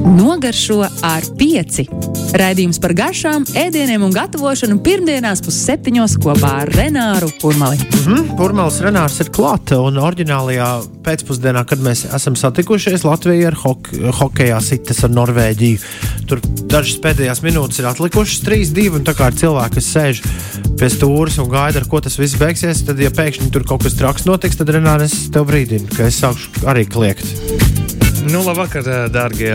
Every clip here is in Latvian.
Nogaršo ar pieci. Raidījums par garšām, ēdieniem un gatavošanu pirmdienās pusseptiņos kopā ar Renāru Kurmali. Mm -hmm. Purmāls Renārs ir klāta un oriģinālajā pēcpusdienā, kad mēs esam satikušies, Latvija ar hok hokeja sitas ar Norvēģiju. Tur dažas pēdējās minūtes ir atlikušas, 3-2, un tā kā ir cilvēki, kas sēž pie stūres un gaida, ar ko tas viss beigsies, tad, ja pēkšņi tur kaut kas traks notiks, tad Renārs tev brīdinu, ka es sākšu arī kliegt. Nu, labvakar, dārgie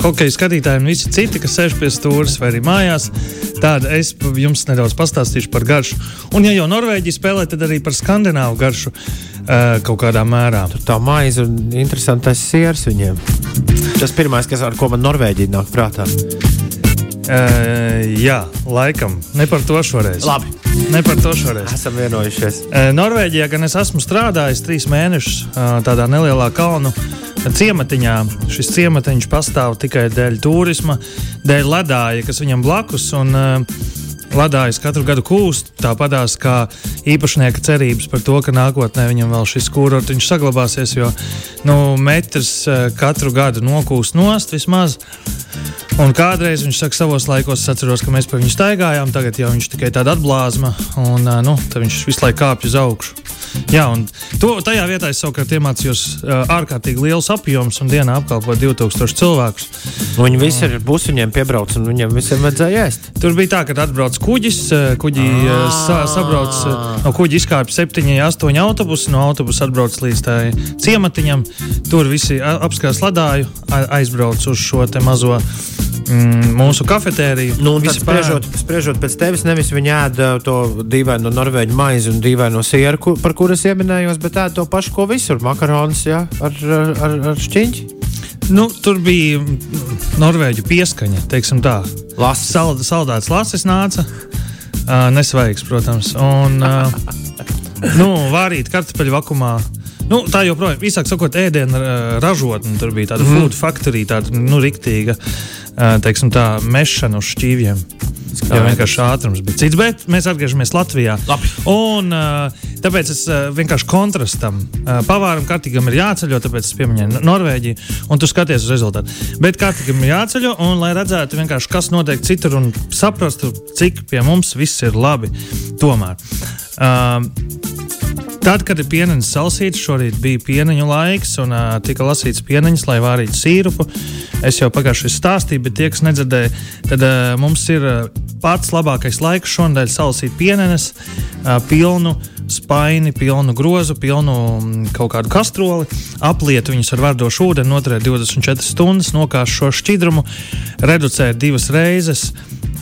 hokeja skatītāji un visi citi, kas sēž pie stūres vai arī mājās. Tāda es jums nedaudz pastāstīšu par garšu. Un, ja jau Norvēģija spēlē, tad arī par skandināvu garšu kaut kādā mērā. Tur tā maize un interesantais siers viņiem. Tas pirmais, kas ar ko man Norvēģija nāk prātā. Uh, jā, laikam. Ne par to šoreiz. Labi. Ne par to šoreiz. Esam vienojušies. Uh, Norvēģijā gan es esmu strādājis trīs mēnešus uh, tādā nelielā kalnu ciematiņā. Šis ciematiņš pastāv tikai dēļ turisma, dēļ ledāja, kas viņam blakus. Un, uh, Ledājas katru gadu kūst, tāpatās kā īpašnieka cerības par to, ka nākotnē viņam vēl šis kūrortiņš saglabāsies, jo nu, metrs katru gadu nokūst nost vismaz. Un kādreiz viņš saka, savos laikos es atceros, ka mēs pa viņu staigājām, tagad jau viņš tikai tāda atblāzma, un nu, viņš visu laiku kāpj uz augšu. Jā, un to, tajā vietā es savukārt iemācījos uh, ārkārtīgi liels apjoms un dienā apkalpot 2000 cilvēkus. Nu, viņi visi ir busiņiem piebrauc un viņiem visiem vajadzēja ēst. Tur bija tā, ka atbrauc kuģis, kuģi uh, sa, sabrauc, no kuģa izkāpa 7, 8 autobusi, no autobusa atbrauc līdz tai ciematiņam. Tur visi apskatās ledāju, aizbrauc uz šo mazo mm, mūsu kafetēriju. Nu, spriežot, spriežot pēc tevis, nevis viņi ēda to dīvaino norvēģu maizi un dīvaino sieru, par kuras ieminējos, bet ēda to pašu, ko visur - makaronus ja, ar, ar, ar šķiņķi. Nu, tur bija norvēģu pieskaņa, teiksim tā. Lasis. Sald, saldēts lasis nāca, uh, nesvaigs, protams. Un, uh, nu, vārīt kartupeļu vakumā. Nu, tā joprojām, īsāk sakot, ēdienu ražotne. Tur bija tāda mm. food factory, tāda nu, riktīga teiksim, tā, mešana uz šķīviem. Jā, vienkārši ātrums bija cits, bet mēs atgriežamies Latvijā. Labi. Un, tāpēc es vienkārši kontrastam pavāram kārtīgam ir jāceļo, tāpēc es pieminēju Norvēģiju, un tu skaties uz rezultātu. Bet kārtīgam ir jāceļo, un lai redzētu, kas notiek citur un saprastu, cik pie mums viss ir labi. Tomēr. Uh, Tad, kad ir pieneņas salsīts, šorīt bija pieneņu laiks un uh, tika lasīts pieneņas, lai vārītu sīrupu. Es jau pagājušajā stāstīju, bet tie, kas nedzirdēja, tad uh, mums ir uh, pats labākais laiks šonadēļ salsīt pieneņas, uh, pilnu spaini, pilnu grozu, pilnu um, kaut kādu kastroli, apliet viņus ar verdošu ūdeni, noturēt 24 stundas, nokāst šo šķidrumu, reducēt divas reizes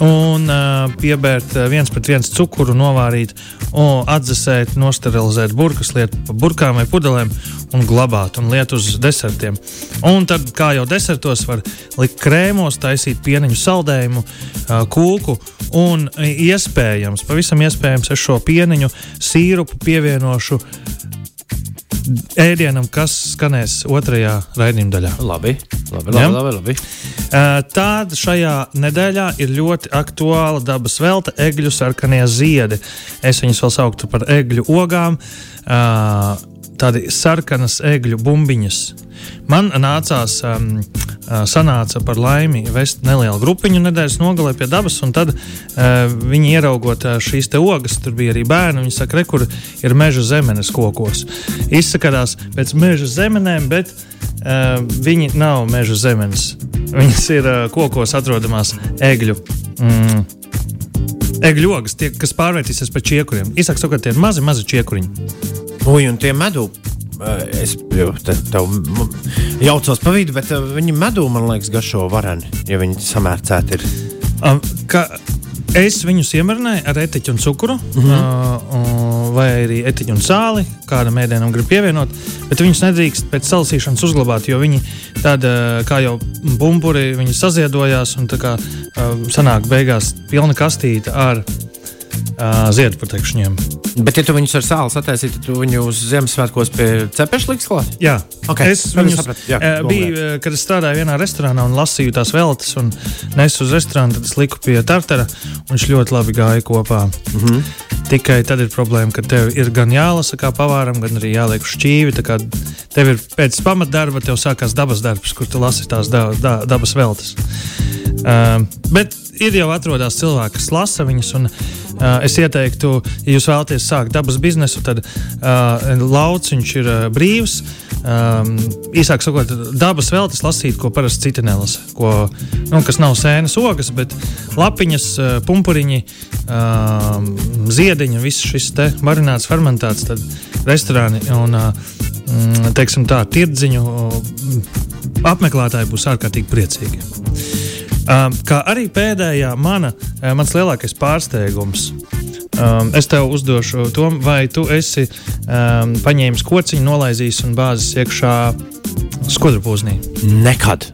un uh, piebērt viens pret viens cukuru, novārīt, un atdzesēt, nosterilizēt burkas, lietot pa burkām vai pudelēm un glabāt un lietot uz desertiem. Un tad, kā jau desertos, var likt krēmos, taisīt pieniņu saldējumu, kūku un iespējams, pavisam iespējams, es šo pieniņu sīrupu pievienošu ēdienam, kas skanēs otrajā raidījuma daļā. Labi, labi, labi. labi, labi. Tāda šajā nedēļā ir ļoti aktuāla dabas velta - egļu sarkanie ziedi. Es viņus vēl sauktu par egļu ogām. Tādi sarkanas egļu bumbiņas. Man nācās, um, sanāca par laimi vest nelielu grupiņu nedēļas nogalē pie dabas, un tad uh, viņi ieraugot uh, šīs te ogas, tur bija arī bērni. Viņi saka, re, kur ir meža zemenes kokos. Izskatās pēc meža zemenēm, bet uh, viņi nav meža zemenes. Viņas ir uh, kokos atrodamās egļu. Mm, Egļu ogas, tie, kas pārvērtīsies par čiekuriem. Īsāk sakot, tie ir mazi, mazi čiekuriņi. Ui, un tie medū Es jau tādu jaucos pa vidu, bet viņi medū, man liekas, garšo vareni, ja viņi samērcēti ir. Um, ka, es viņus iemarināju ar etiķu un cukuru, mm -hmm. uh, vai arī etiķu un sāli, kādam ēdienam grib pievienot, bet viņus nedrīkst pēc salasīšanas uzglabāt, jo viņi tāda, kā jau bumburi, viņi saziedojās un tā kā uh, sanāk beigās pilna kastīte ar uh, ziedputekšņiem. Bet, ja tu viņus ar sāli sataisītu, tad tu viņu uz Ziemassvētkos pie cepeša liks klāt? Jā, Okay, es viņus, sapratu, uh, kad es strādāju vienā restorānā un lasīju tās veltes, un nesu uz restorānu, tad es liku pie tartara, un viņš ļoti labi gāja kopā. Mm. -hmm. Tikai tad ir problēma, ka tev ir gan jālasa kā pavāram, gan arī jāliek šķīvi. Tev ir pēc pamatdarba, tev sākās dabas darbs, kur tu lasi tās da, da, dabas veltes. Uh, bet ir jau atrodās cilvēki, kas lasa viņas. Un, uh, es ieteiktu, ja jūs vēlaties sākt dabas biznesu, tad uh, lauciņš ir uh, brīvs. Um, īsāk sakot, dabas veltes lasīt, ko parasti citi nelasa. Ko, nu, kas nav sēnes ogas, bet lapiņas, uh, pumpuriņi, um, ziediņi, viss šis te marināts, fermentēts, tad restorāni un uh, mm, teiksim tā, tirdziņu mm, apmeklētāji būs ārkārtīgi priecīgi. Um, kā arī pēdējā mana, eh, mans lielākais pārsteigums. Um, es tev uzdošu to, vai tu esi um, paņēmis kociņu, nolaizījis un bāzis iekšā skudrupūznī. Nekad.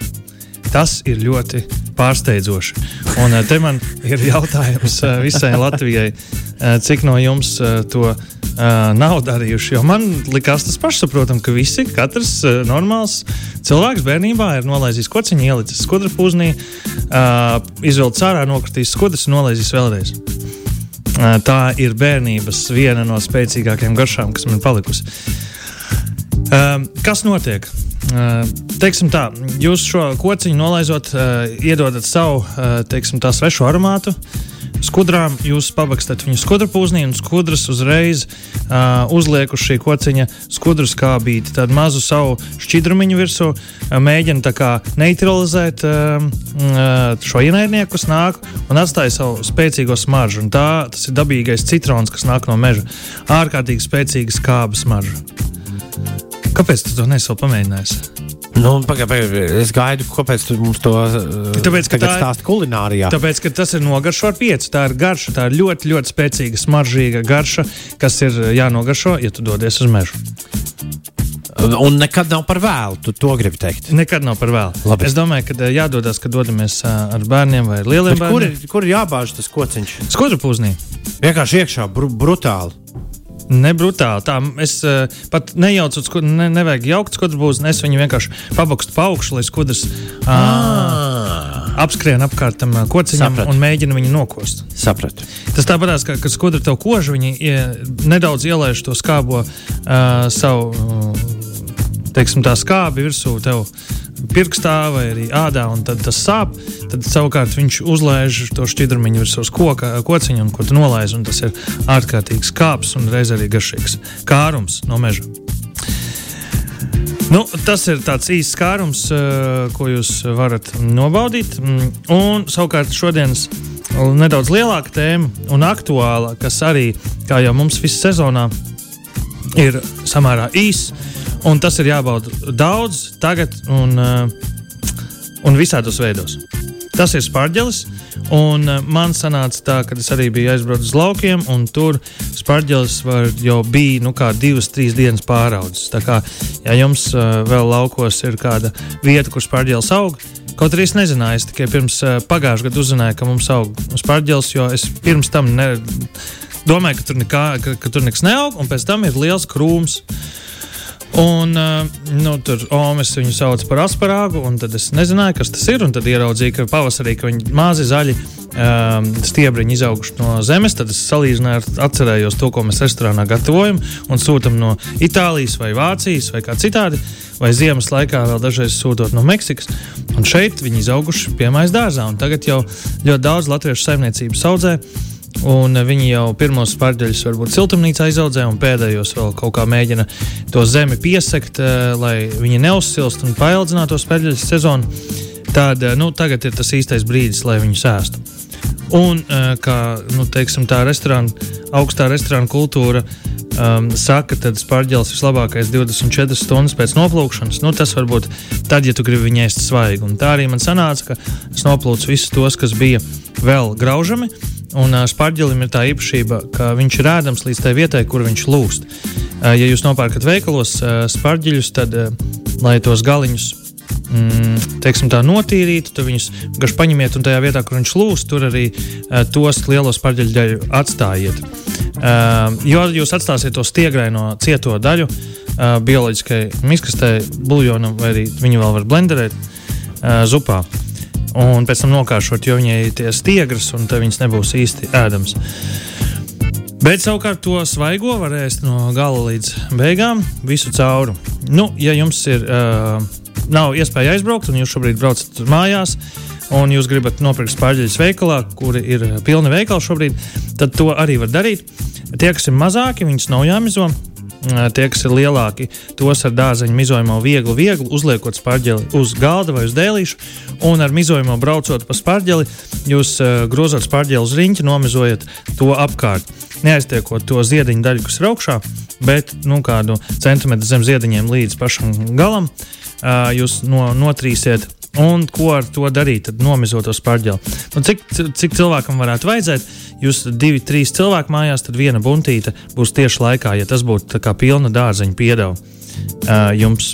Tas ir ļoti pārsteidzoši. Un eh, te man ir jautājums eh, visai Latvijai, cik no jums to eh, nav darījuši. Jo man likās tas pašsaprotami, ka visi, katrs eh, normāls cilvēks bērnībā ir nolaizījis kociņu, ielicis skudra pūznī, izvilcis ārā, nokritīs skudras un nolaizījis vēlreiz. Eh, Tā ir bērnības viena no spēcīgākajām garšām, kas man palikusi. Um, kas notiek? Uh, teiksim tā, jūs šo kociņu nolaizot, uh, iedodat savu, uh, teiksim tā, svešu aromātu. Skudrām jūs pabakstat viņu skudru pūznī, un skudras uzreiz uh, uzliek uz šī kociņa skudru skābīti, tādu mazu savu šķidrumiņu virsū, uh, mēģina neutralizēt uh, šo ienaidnieku, kas nāk un atstāja savu spēcīgo smaržu. Un Tā, tas ir dabīgais citrons, kas nāk no meža. Ārkārtīgi spēcīga skāba smarža. Kāpēc tu to nesi vēl pamēģinājis? Nu, paga, paga, es gaidu, kāpēc tu mums to Tāpēc, ka tagad tā ir- stāsti kulinārijā. Tāpēc, ka tas ir nogaršo ar pieci. Tā ir garša, tā ir ļoti, ļoti spēcīga, smaržīga garša, kas ir jānogaršo, ja tu dodies uz mežu. Un nekad nav par vēlu, tu to gribi teikt. Nekad nav par vēlu. Labi. Es domāju, ka eh, jādodas, kad dodamies ar bērniem vai lieliem Bet kur, bērniem. ir, kur ir jābāž tas kociņš? Skudru pūznī. Vienkārši iekšā, bru, brutāli. Ne brutāli. Tā es uh, pat nejaucu, skud, ne, nevajag jaukt skudru pūzni. Es viņu vienkārši pabakstu pa augšu, lai skudras uh, apskrien apkārt tam ā, kociņam Sapratu. un mēģina viņu nokost. Sapratu. Tas tāpatās, kā, kad skudra tev kožu, viņi ie, nedaudz ielaiž to skābo uh, savu, uh, teiksim, tā skābi virsū tev pirkstā vai arī ādā, un tad tas sāp. Tad savukārt viņš uzlaiž to šķidrumiņu virsū uz koka, kociņu, un ko tu nolaiž, un tas ir ārkārtīgi skāps un reiz arī garšīgs kārums no meža. Nu, tas ir tāds īsts kārums, uh, ko jūs varat nobaudīt. Mm, Un savukārt šodienas nedaudz lielāka tēma un aktuāla, kas arī, kā jau mums visā sezonā, ir samērā īss. Un tas ir jābauda daudz, tagad un, uh, un visādos veidos. Tas ir spārģelis. Un uh, man sanāca tā, ka es arī biju aizbraucis uz laukiem, un tur spārģelis jau bija nu, divas, trīs dienas pāraudzis. Tā kā ja jums uh, vēl laukos ir kāda vieta, kur spārģelis aug, kaut arī es nezināju, es tikai pirms uh, pagājušā gada uzzināju, ka mums aug spārģelis, jo es pirms tam ne, domāju, ka tur, nekā, ka, ka tur nekas neaug, un pēc tam ir liels krūms. Un nu, tur Omas viņu sauc par asparāgu, un tad es nezināju, kas tas ir. Tad ieraudzīju, ka pavasarī ka viņi mazi zaļi um, stiebriņi izauguši no zemes. Tad es salīdzināju, ar- atcerējos to, ko mēs restorānā gatavojam un sūtām no Itālijas vai Vācijas vai kā citādi. Vai ziemas laikā vēl dažreiz sūtot no Meksikas. Un šeit viņi izauguši pie mājas dārzā. Tagad jau ļoti daudz latviešu saimniecības audzē. Un eh, viņi jau pirmos pārdeļus varbūt siltumnīcā izaudzē, un pēdējos vēl kaut kā mēģina to zemi piesakt, eh, lai viņi neuzsilst un paildzinātu spēļu sezonu. Tad eh, nu, tagad ir tas īstais brīdis, lai viņu sēstu. Un kā nu, teiksim, tā restorāna, augstā restorāna kultūra um, saka, tad spārģelis vislabākais 24 stundas pēc noplūkšanas. Nu, tas var būt tad, ja tu gribi viņu ēst svaigi. Un tā arī man sanāca, ka es noplūcu visus tos, kas bija vēl graužami. Un uh, spārģelim ir tā īpašība, ka viņš ir ēdams līdz tai vietai, kur viņš lūst. Uh, ja jūs nopērkat veikalos uh, spārģeļus, tad, uh, lai tos galiņus mm, teiksim, tā notīrītu, tad viņus vienkārši paņemiet un tajā vietā, kur viņš lūs, tur arī uh, tos lielos pārģeļu daļu atstājiet. Uh, jo jūs atstāsiet to stiegraino cieto daļu uh, bioloģiskai miskastē, buljonam, vai arī viņu vēl var blenderēt uh, zupā. Un pēc tam nokāršot, jo viņai tie stiegras, un tad viņas nebūs īsti ēdams. Bet savukārt to svaigo var ēst no gala līdz beigām, visu cauri. Nu, ja jums ir uh, nav iespēja aizbraukt, un jūs šobrīd braucat mājās, un jūs gribat nopirkt spārģeļus veikalā, kuri ir pilni veikali šobrīd, tad to arī var darīt. Tie, kas ir mazāki, viņus nav jāmizo. Tie, kas ir lielāki, tos ar dārzeņu mizojumu viegli, viegli uzliekot spārģeli uz galda vai uz dēlīšu, un ar mizojumu braucot pa spārģeli, jūs grozot spārģeli uz riņķa, nomizojat to apkārt. Neaiztiekot to ziediņu daļu, kas ir augšā, bet nu, kādu centimetru zem ziediņiem līdz pašam galam. Jūs no, notrīsiet. Un ko ar to darīt? Tad nomizot to spārģeli. Nu, cik, cik cilvēkam varētu vajadzēt? Jūs divi, trīs cilvēki mājās, tad viena buntīte būs tieši laikā, ja tas būtu kā pilna dārzeņa piedeva uh, jums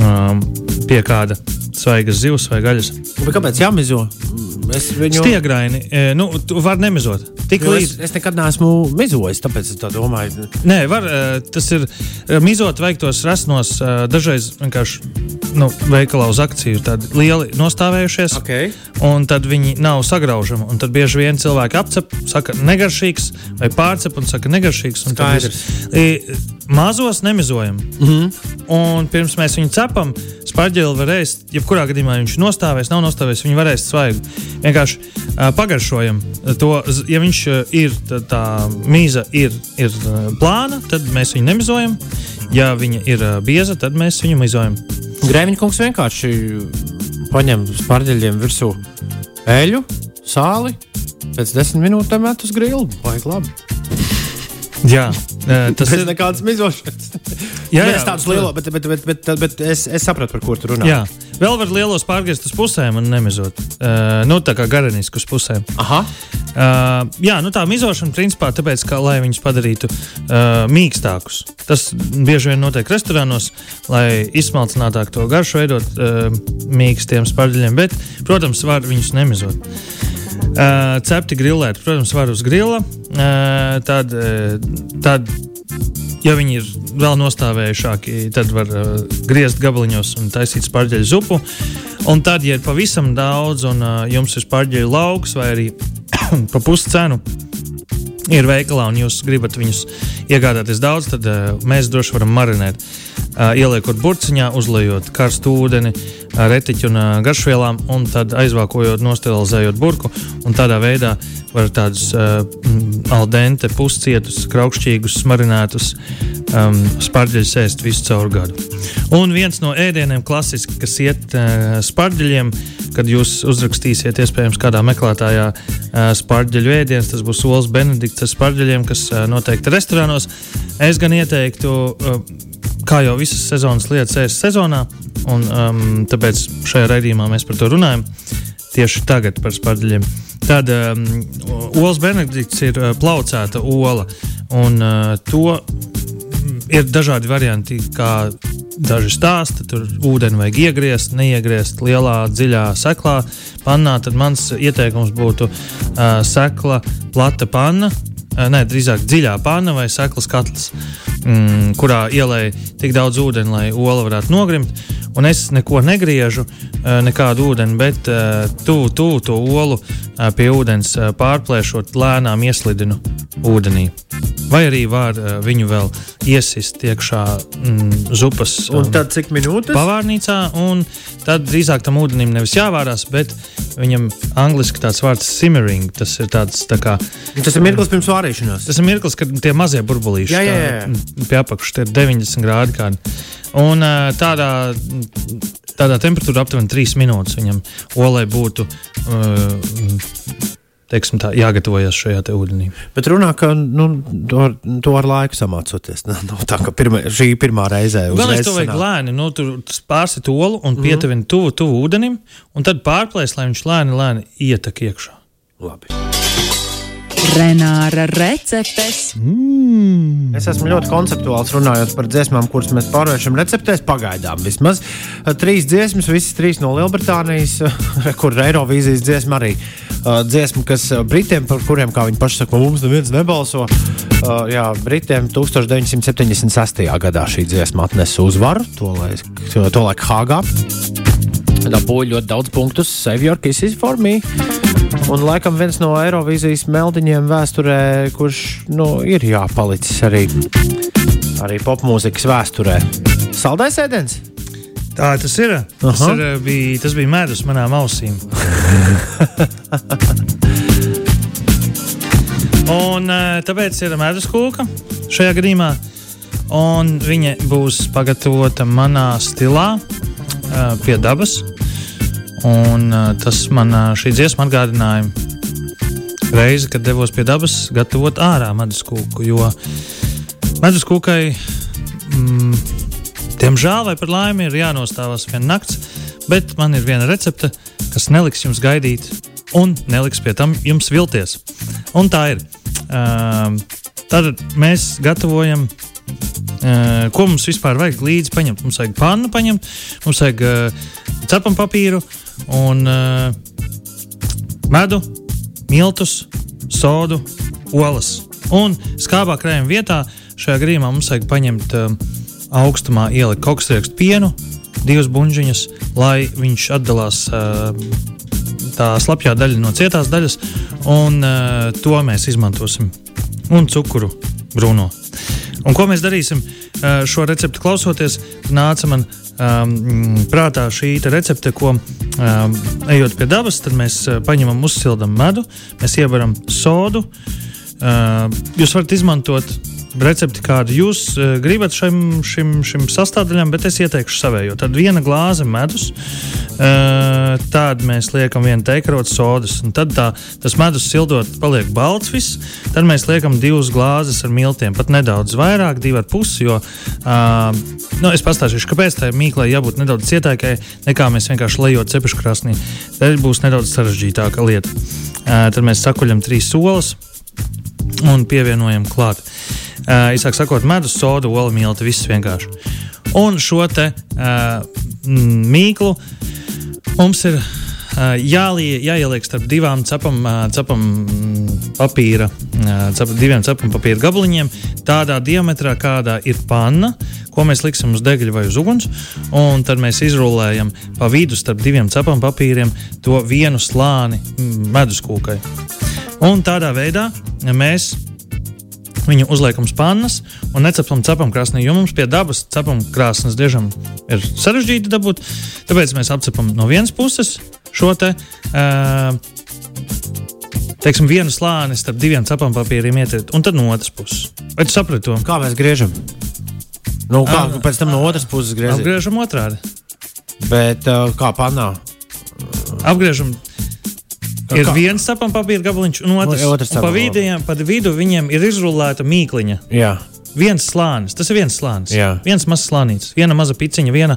um, pie kāda svaigas zivs vai gaļas. Bet kāpēc jāmizo? Es viņu stiegraini. E, nu, tu vari nemizot. Tik līdz. Es, es nekad neesmu mizojis, tāpēc es tā domāju. Nē, var, e, tas ir mizot vajag tos rasnos e, dažreiz vienkārši nu, veikalā uz akciju. Tādi lieli nostāvējušies. Okay. Un tad viņi nav sagraužami. Un tad bieži vien cilvēki apcep, saka, negaršīgs, vai pārcep un saka, negaršīgs. Un Skaidrs. Tad, mazos nemizojam. Mm -hmm. Un pirms mēs viņu cepam, spārģeli var ēst. Jebkurā gadījumā viņš nostāvēs, nav nostāvēs, viņi var ēst svaigu. Vienkārši uh, pagaršojam to. Ja viņš uh, ir tā, tā mīza, ir, ir uh, plāna, tad mēs viņu nemizojam. Ja viņa ir uh, bieza, tad mēs viņu mizojam. Grēviņa kungs vienkārši paņem spārģeļiem virsū eļu, sāli, pēc desmit minūtēm met uz grilu. Vajag labi. Jā, tas ir nekāds mizošanas. Jā, jā, tādus lielos, bet, bet, bet, bet, bet es, es saprotu, par ko tu runā. Jā, vēl var lielos pārgriezt uz pusēm un nemizot. Uh, nu, tā kā garaniski uz pusēm. Aha. Uh, jā, nu tā mizošana principā tāpēc, ka, lai viņus padarītu uh, mīkstākus. Tas bieži vien notiek restorānos, lai izsmalcinātāk to garšu veidot uh, mīkstiem spārģeļiem, bet, protams, var viņus nemizot. Uh, cepti grilēt, protams, var uz grila. Uh, tad, uh, tad, ja viņi ir vēl nostāvējušāki, tad var uh, griezt gabaliņos un taisīt spārģeļu zupu. Un tad, ja ir pavisam daudz, un uh, jums ir spārģeļu lauks vai arī pa puscenu, ir veikalā un jūs gribat viņus iegādāties daudz, tad uh, mēs droši varam marinēt. Uh, ieliekot burciņā, uzlējot karstu ūdeni, uh, retiķu un uh, garšvielām, un tad aizvākojot, nosterilizējot burku. Tādā veidā var tādus uh, aldente, puscietus, kraukšķīgus, marinētus um, spārģeļus ēst visu caur gadu. Un viens no ēdieniem, klasiski, kas iet uh, spārģeļiem, kad jūs uzrakstīsiet, iespējams, kādā meklētājā spārģeļu ēdienas, tas būs Olas Benedikts ar spārģeļiem, kas noteikti restorānos. Es gan ieteiktu, kā jau visas sezonas lietas ēst sezonā, un um, tāpēc šajā raidījumā mēs par to runājam tieši tagad par spārģeļiem. Tad um, olas benedikts ir plaucēta ola, un uh, to ir dažādi varianti, kā daži stāsta. Tur ūdeni vajag iegriezt, neiegriezt lielā, dziļā seklā, pannā. Tad mans ieteikums būtu uh, sekla, plata panna. Uh, nē, drīzāk dziļā panna vai seklas katls, mm, kurā ielēja tik daudz ūdeni, lai ola varētu nogrimt un es neko negriežu, eh, nekādu ūdeni, bet eh, tuvu tu, to olu eh, pie ūdens pārplēšot, lēnām ieslidinu ūdenī. Vai arī var viņu vēl iesist iekšā mm, zupas un tad cik minūtes? Pavārnīcā, un tad drīzāk tam ūdenim nevis jāvārās, bet viņam angļuiski tāds vārds simmering. Tas ir tāds tā kā. Tas ir mirklis pirms vārīšanās. Tas ir mirklis, kad tie mazie burbulīši jā, jā, jā. Pie apakšas ir 90 grādi. Kādi. Un tādā, tādā temperatūrā aptuveni 3 minūtes viņam olai būtu. Uh, teiksim, tā, jāgatavojas šajā ūdenī. Bet runā, ka nu, to, ar, to ar laiku samācoties. Nav tā, ka pirma, šī ir pirmā reize. Gan es to vajag lēni, nu, tur pārsit olu un mm -hmm. pietuvini tuvu, tuvu ūdenim, un tad pārplēs, lai viņš lēni, lēni ietek iekšā. Labi. Renāra receptes. Mm. Es esmu ļoti konceptuāls runājot par dziesmām, kuras mēs pārvēršam receptēs. Pagaidām vismaz trīs dziesmas, visas trīs no Lielbritānijas, kur Eirovīzijas dziesma arī. Uh, dziesma, kas Britiem, par kuriem, kā viņi paši saka, mums neviens nebalso. Jā, Britiem 1976. gadā šī dziesma atnesa uzvaru, to laiku Hāgā. Dabūja ļoti daudz punktu. Save your kisses for me. Un laikam viens no Eirovīzijas meldiņiem vēsturē, kurš nu, ir jāpalicis arī, arī popmūzikas vēsturē. Saldais ēdiens! Tā tas ir. Tas, ir, bija, tas bija medus manām ausīm. un tāpēc ir medus kūka šajā gadījumā. Un viņa būs pagatavota manā stilā, pie dabas. Un, tas man šī dziesma atgādināja reizi, kad devos pie dabas gatavot ārā medus kūku. Jo medus kūkai, mm, diemžēl vai par laimi, ir jānostāvas viena nakts, bet man ir viena recepte, kas neliks jums gaidīt un neliks pie tam jums vilties. Un tā ir. Uh, tad mēs gatavojam ko mums vispār vajag līdzi paņemt? Mums vajag pannu paņemt, mums vajag uh, cepam papīru, un uh, medu, miltus, sodu, olas. Un skābā krējuma vietā šajā grīmā mums vajag paņemt augstumā ielikt koksriekstu pienu, divas buļbuļsaktas, lai viņš atdalās tā slapjā daļa no cietās daļas, un to mēs izmantosim. Un cukuru brūno. Un ko mēs darīsim šo recepti klausoties? Nāca man um, prātā šī recepte, ko um, ejot pie dabas, tad mēs paņemam uzsildam medu, mēs ievaram sodu. Uh, jūs varat izmantot recepti, kādu jūs uh, gribat šim, šim, šim sastāvdaļām, bet es ieteikšu savējo. Tad viena glāze medus, uh, tad mēs liekam vienu teikarotu sodas, un tad tā, tas medus sildot paliek balts viss. Tad mēs liekam divas glāzes ar miltiem, pat nedaudz vairāk, divi ar pusi. Jo, uh, nu, es pastāstīšu, kāpēc tai mīklai jābūt nedaudz cietākai nekā mēs vienkārši lejot cepušu krāsnī. Tad būs nedaudz sarežģītāka lieta. Tad mēs sakuļam trīs solis un pievienojam klāt. Īsāk sakot, medus, soda, olu milti, viss vienkārši. Un šo te uh, mīklu mums ir uh, jālie, jāieliek starp divām cepam, cepam papīra, cep, diviem cepam papīra gabaliņiem, tādā diametrā, kādā ir panna, ko mēs liksim uz degļa vai uz uguns. Un tad mēs izrullējam pa vidu starp diviem cepam papīriem to vienu slāni medus kūkai. Un tādā veidā mēs viņu uzliekam uz pannas un necepam cepam krāsnī, jo mums pie dabas cepam krāsnes diezgan ir sarežģīti dabūt. Tāpēc mēs apcepam no vienas puses šo te. Uh, Teiksim, vienu slāni starp diviem cepam papīriem ietiet, un tad no otras puses. Vai tu saprati to? Kā mēs griežam? Nu, kā uh, pēc tam no otras puses griežam? Apgriežam otrādi. Bet uh, kā panā? Apgriežam Ir Kā? viens sapņu papīra gabaliņš, un otrs, no, otrs un pa, vidiem, pa vidu viņiem ir izrullēta mīkliņa. Jā. Viens slānis, tas ir viens slānis. Jā. Viens mazs slānis, viena maza piciņa, viena,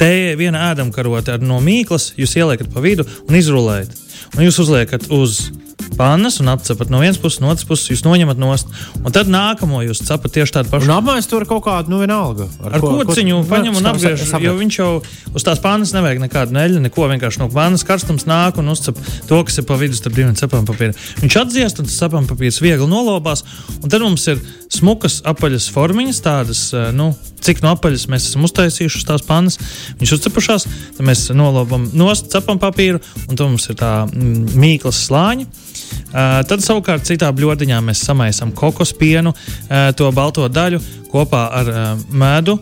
te, viena ēdamkarote no mīklas. Jūs ieliekat pa vidu un izrullējat. Un jūs uzliekat uz pannas un apcepat no vienas puses, no otras puses, jūs noņemat nost. Un tad nākamo jūs cepat tieši tādu pašu. Apmaiņas tur kaut kādu, nu, vienalga. Ar, ar ko, kociņu ko, paņem un apgriež, jo viņš jau uz tās pannas nevajag nekādu neļu, neko vienkārši no pannas karstums nāk un uzcep to, kas ir pa vidu starp diviem cepām papīriem. Viņš atdziest un tas cepām papīrs viegli nolobās. Un tad mums ir smukas apaļas formiņas, tādas, eh, nu, cik no apaļas mēs esam uztaisījuši uz tās pannas. Viņš uzcepušās, tad mēs nolobam nost cepam papīru un tad mums ir tā mm, mīklas slāņa. Tad savukārt citā bludiņā mēs samaisām kokos pienu, uh, to balto daļu kopā ar medu.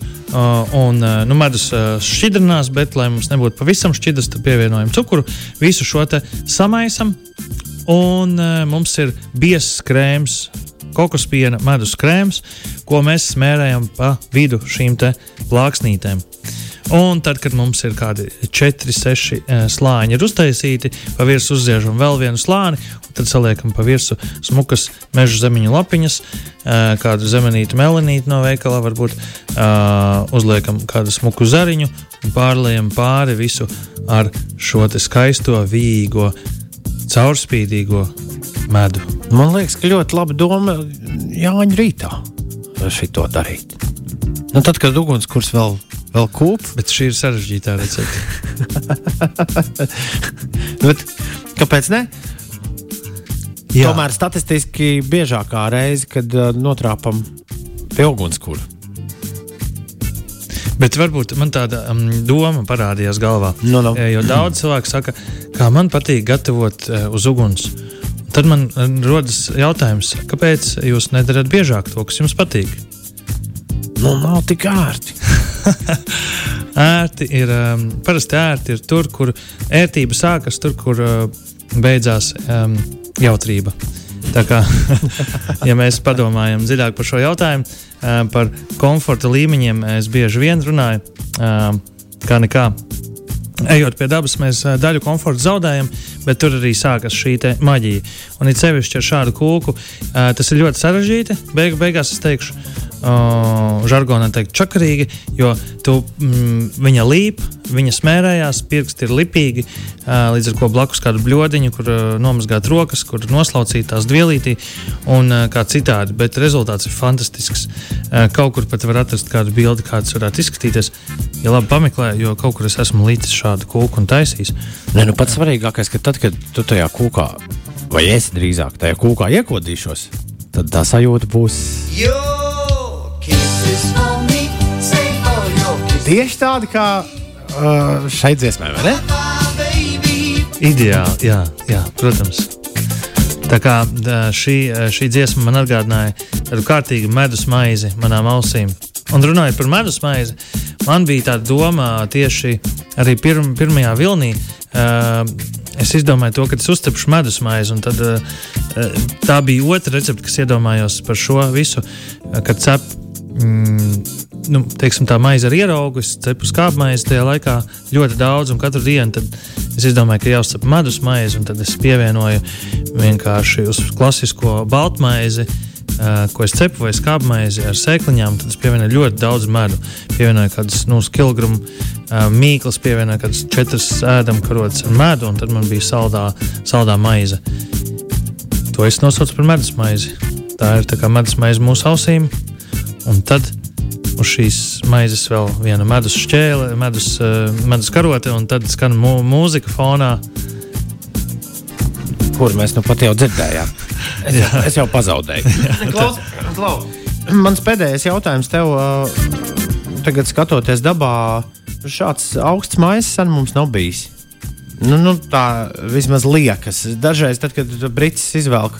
Un nu, medus šķidrinās, bet, lai mums nebūtu pavisam šķidrs, tad pievienojam cukuru. Visu šo samaisam, un mums ir biezs krēms, kokospiena medus krēms, ko mēs smērējam pa vidu šīm plāksnītēm. Un tad, kad mums ir kādi 4, 6 slāņi ir uztaisīti, pa virsmu uzdziežam vēl vienu slāni, tad saliekam pa virsmu smukas meža zemiņu lapiņas, eh, kādu zemenītu melanītu no veikala, varbūt uh, uzliekam kādu smuku zariņu un pārliekam pāri visu ar šo skaisto vīgo caurspīdīgo medu. Man liekas, ka ļoti laba doma Jāņa rītā šito darīt. Nu, tad, kad ugunskurs vēl, vēl kūp, Bet šī ir sarežģītā recepte. bet kāpēc ne? Jā. Tomēr statistiski biežākā reize, kad uh, notrāpam pie ugunskura. Bet varbūt man tāda um, doma parādījās galvā. Nu, nu. Eh, Jo daudz cilvēku saka, kā man patīk gatavot uh, uz uguns. Tad man uh, rodas jautājums, kāpēc jūs nedarat biežāk to, kas jums patīk? Nu, nav tik ērti. Ērti ir um, parasti ērti ir tur, kur ērtība sākas, tur, kur uh, beidzās um, jautrība. Tā kā, ja mēs padomājam dziļāk par šo jautājumu, uh, par komforta līmeņiem, es bieži vien runāju, uh, kā nekā. Ejot pie dabas, mēs daļu komforta zaudējam, bet tur arī sākas šī maģija. Un it sevišķi ar šādu kūku tas ir ļoti sarežģīti. Beigu, beigās es teikšu, uh, žargonā teikt, čakarīgi, jo tu, mm, viņa līp, viņa smērējās, pirksti ir lipīgi, uh, līdz ar to blakus kādu bludiņu, kur uh, nomazgāt rokas, kur noslaucīt tās dvielītī un uh, kā citādi. Bet rezultāts ir fantastisks. Uh, kaut kur pat var atrast kādu bildi, kāds varētu izskatīties. Ja labi pameklē, jo kaut kur es esmu līdzi šādu kūku un taisījis. Nē, nu, pats svarīgākais, ka tad, kad tu tajā kūkā, vai es drīzāk tajā kūkā iekodīšos, tad tā sajūta būs for me, tieši tāda kā uh, šai dziesmai, vai ne? Ideāli, jā, jā, protams. Tā kā šī, šī dziesma man atgādināja tādu kārtīgu medus maizi manām ausīm. Un runājot par medus maizi, man bija tāda doma tieši arī pirm, pirmajā vilnī. Uh, es izdomāju to, ka es uztepšu medus maizi, un tad, uh, tā bija otra recepte, kas iedomājos par šo visu, kad cep mm, nu, teiksim, tā maize ar ieraugu, es cepu skābmaizi tajā laikā ļoti daudz, un katru dienu es izdomāju, ka jāuzcep medus maize, un tad es pievienoju vienkārši uz klasisko baltmaizi. Uh, ko es cepu, vai skābmaizi ar sēkliņām, tad es pievienoju ļoti daudz medu. Pievienoju kādus nu, kilogramu uh, mīklas, pievienoju kādus četras ēdamkarotes ar medu, un tad man bija saldā, saldā maize. To es nosaucu par medus maizi. Tā ir tā kā medus maize mūsu ausīm, un tad uz šīs maizes vēl viena medus šķēle, medus, uh, medus karote, un tad skan mū mūzika fonā. Kur mēs nu pat jau dzirdējām. Es, jau, es jau pazaudēju. Klaus, klaus. Mans pēdējais jautājums tev, uh, tagad skatoties dabā, šāds augsts maisa sen mums nav bijis. Nu, nu, tā vismaz liekas. Dažreiz, tad, kad Brits izvelk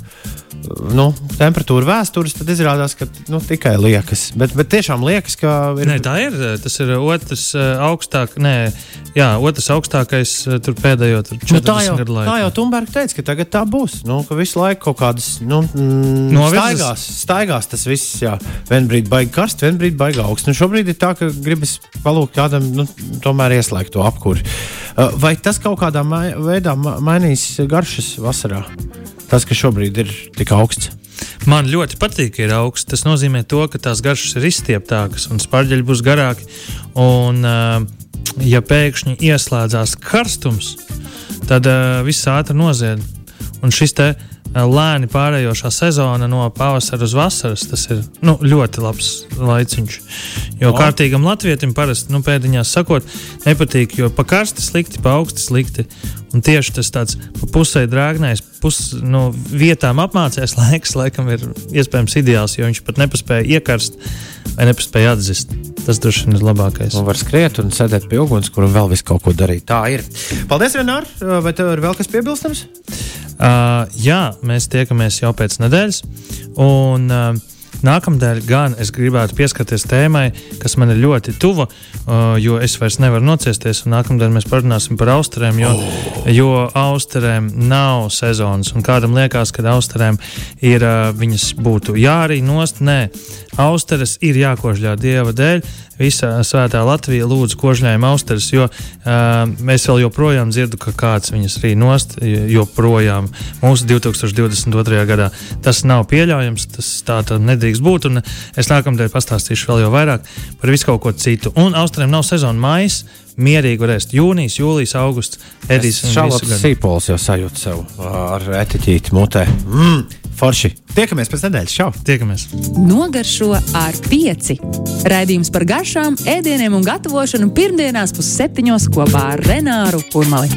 nu, temperatūru vēstures, tad izrādās, ka nu, tikai liekas. Bet, bet tiešām liekas, ka ir. Nē, tā ir. Tas ir otrs uh, augstāk, nē, jā, otrs augstākais tur pēdējo tur 40 Nu, tā jau, gadu tā laikā. jau Tumberga teica, ka tagad tā būs. Nu, ka visu laiku kaut kādas nu, mm, Novirzes? staigās, staigās tas viss. Jā, vienā brīdī baigi karsts, vienā brīdī baigi augsts. Nu, šobrīd ir tā, ka gribas palūgt kādam nu, tomēr ieslēgt to apkuri. Vai tas kaut kādā mai veidā ma mainīs garšas vasarā? Tas, ka šobrīd ir tik augsts. Man ļoti patīk, ir augsts. Tas nozīmē, to, ka tās garšas ir izstieptākas un spārģeļi būs garāki. Un, uh, ja pēkšņi ieslēdzās karstums, tad uh, viss ātri nozied. Un šis te lēni pārējošā sezona no pavasara uz vasaras, tas ir nu, ļoti labs laiciņš. Jo O. kārtīgam latvietim parasti, nu, pēdiņās sakot, nepatīk, jo pa karsti slikti, pa augsti slikti. Un tieši tas tāds pa pusē drāgnais, pus, nu, vietām apmācījies laiks, laikam ir iespējams ideāls, jo viņš pat nepaspēja iekarst vai nepaspēja atzist. Tas droši vien ir labākais. Un var skriet un sēdēt pie uguns, kur vēl visu kaut ko darīt. Tā ir. Paldies, Renār! Vai tev ir vēl kas piebilstams? Uh, jā, mēs tiekamies jau pēc nedēļas. Un, uh, Nākamnedēļ gan es gribētu pieskarties tēmai, kas man ir ļoti tuva, uh, jo es vairs nevaru nociesties. Nākamnedēļ mēs parunāsim par austerēm, jo, oh. jo austerēm nav sezonas. Kādam liekas, ka austerēm ir uh, viņas būtu jārī nost. Nē, austeres ir jākožļā dieva dēļ. Visa svētā Latvija lūdzu kožļājiem austeres, jo uh, mēs vēl joprojām dzirdam, ka kāds viņas rī nost, joprojām mūsu 2022. gadā. Tas nav pieļaujams, tas tā nedrīkst nedrīkst būt. Un es nākamajā pastāstīšu vēl vairāk par visu kaut ko citu. Un Austriem nav sezona maijs, mierīgi varēs jūnijas, jūlijas, augusts. Visu gadu. sīpols jau sajūt sev ar etiķīti mutē. Mm, forši. Tiekamies pēc nedēļas. Čau! Tiekamies! Nogaršo ar pieci. Raidījums par garšām, ēdieniem un gatavošanu pirmdienās pusseptiņos kopā ar Renāru Kurmali.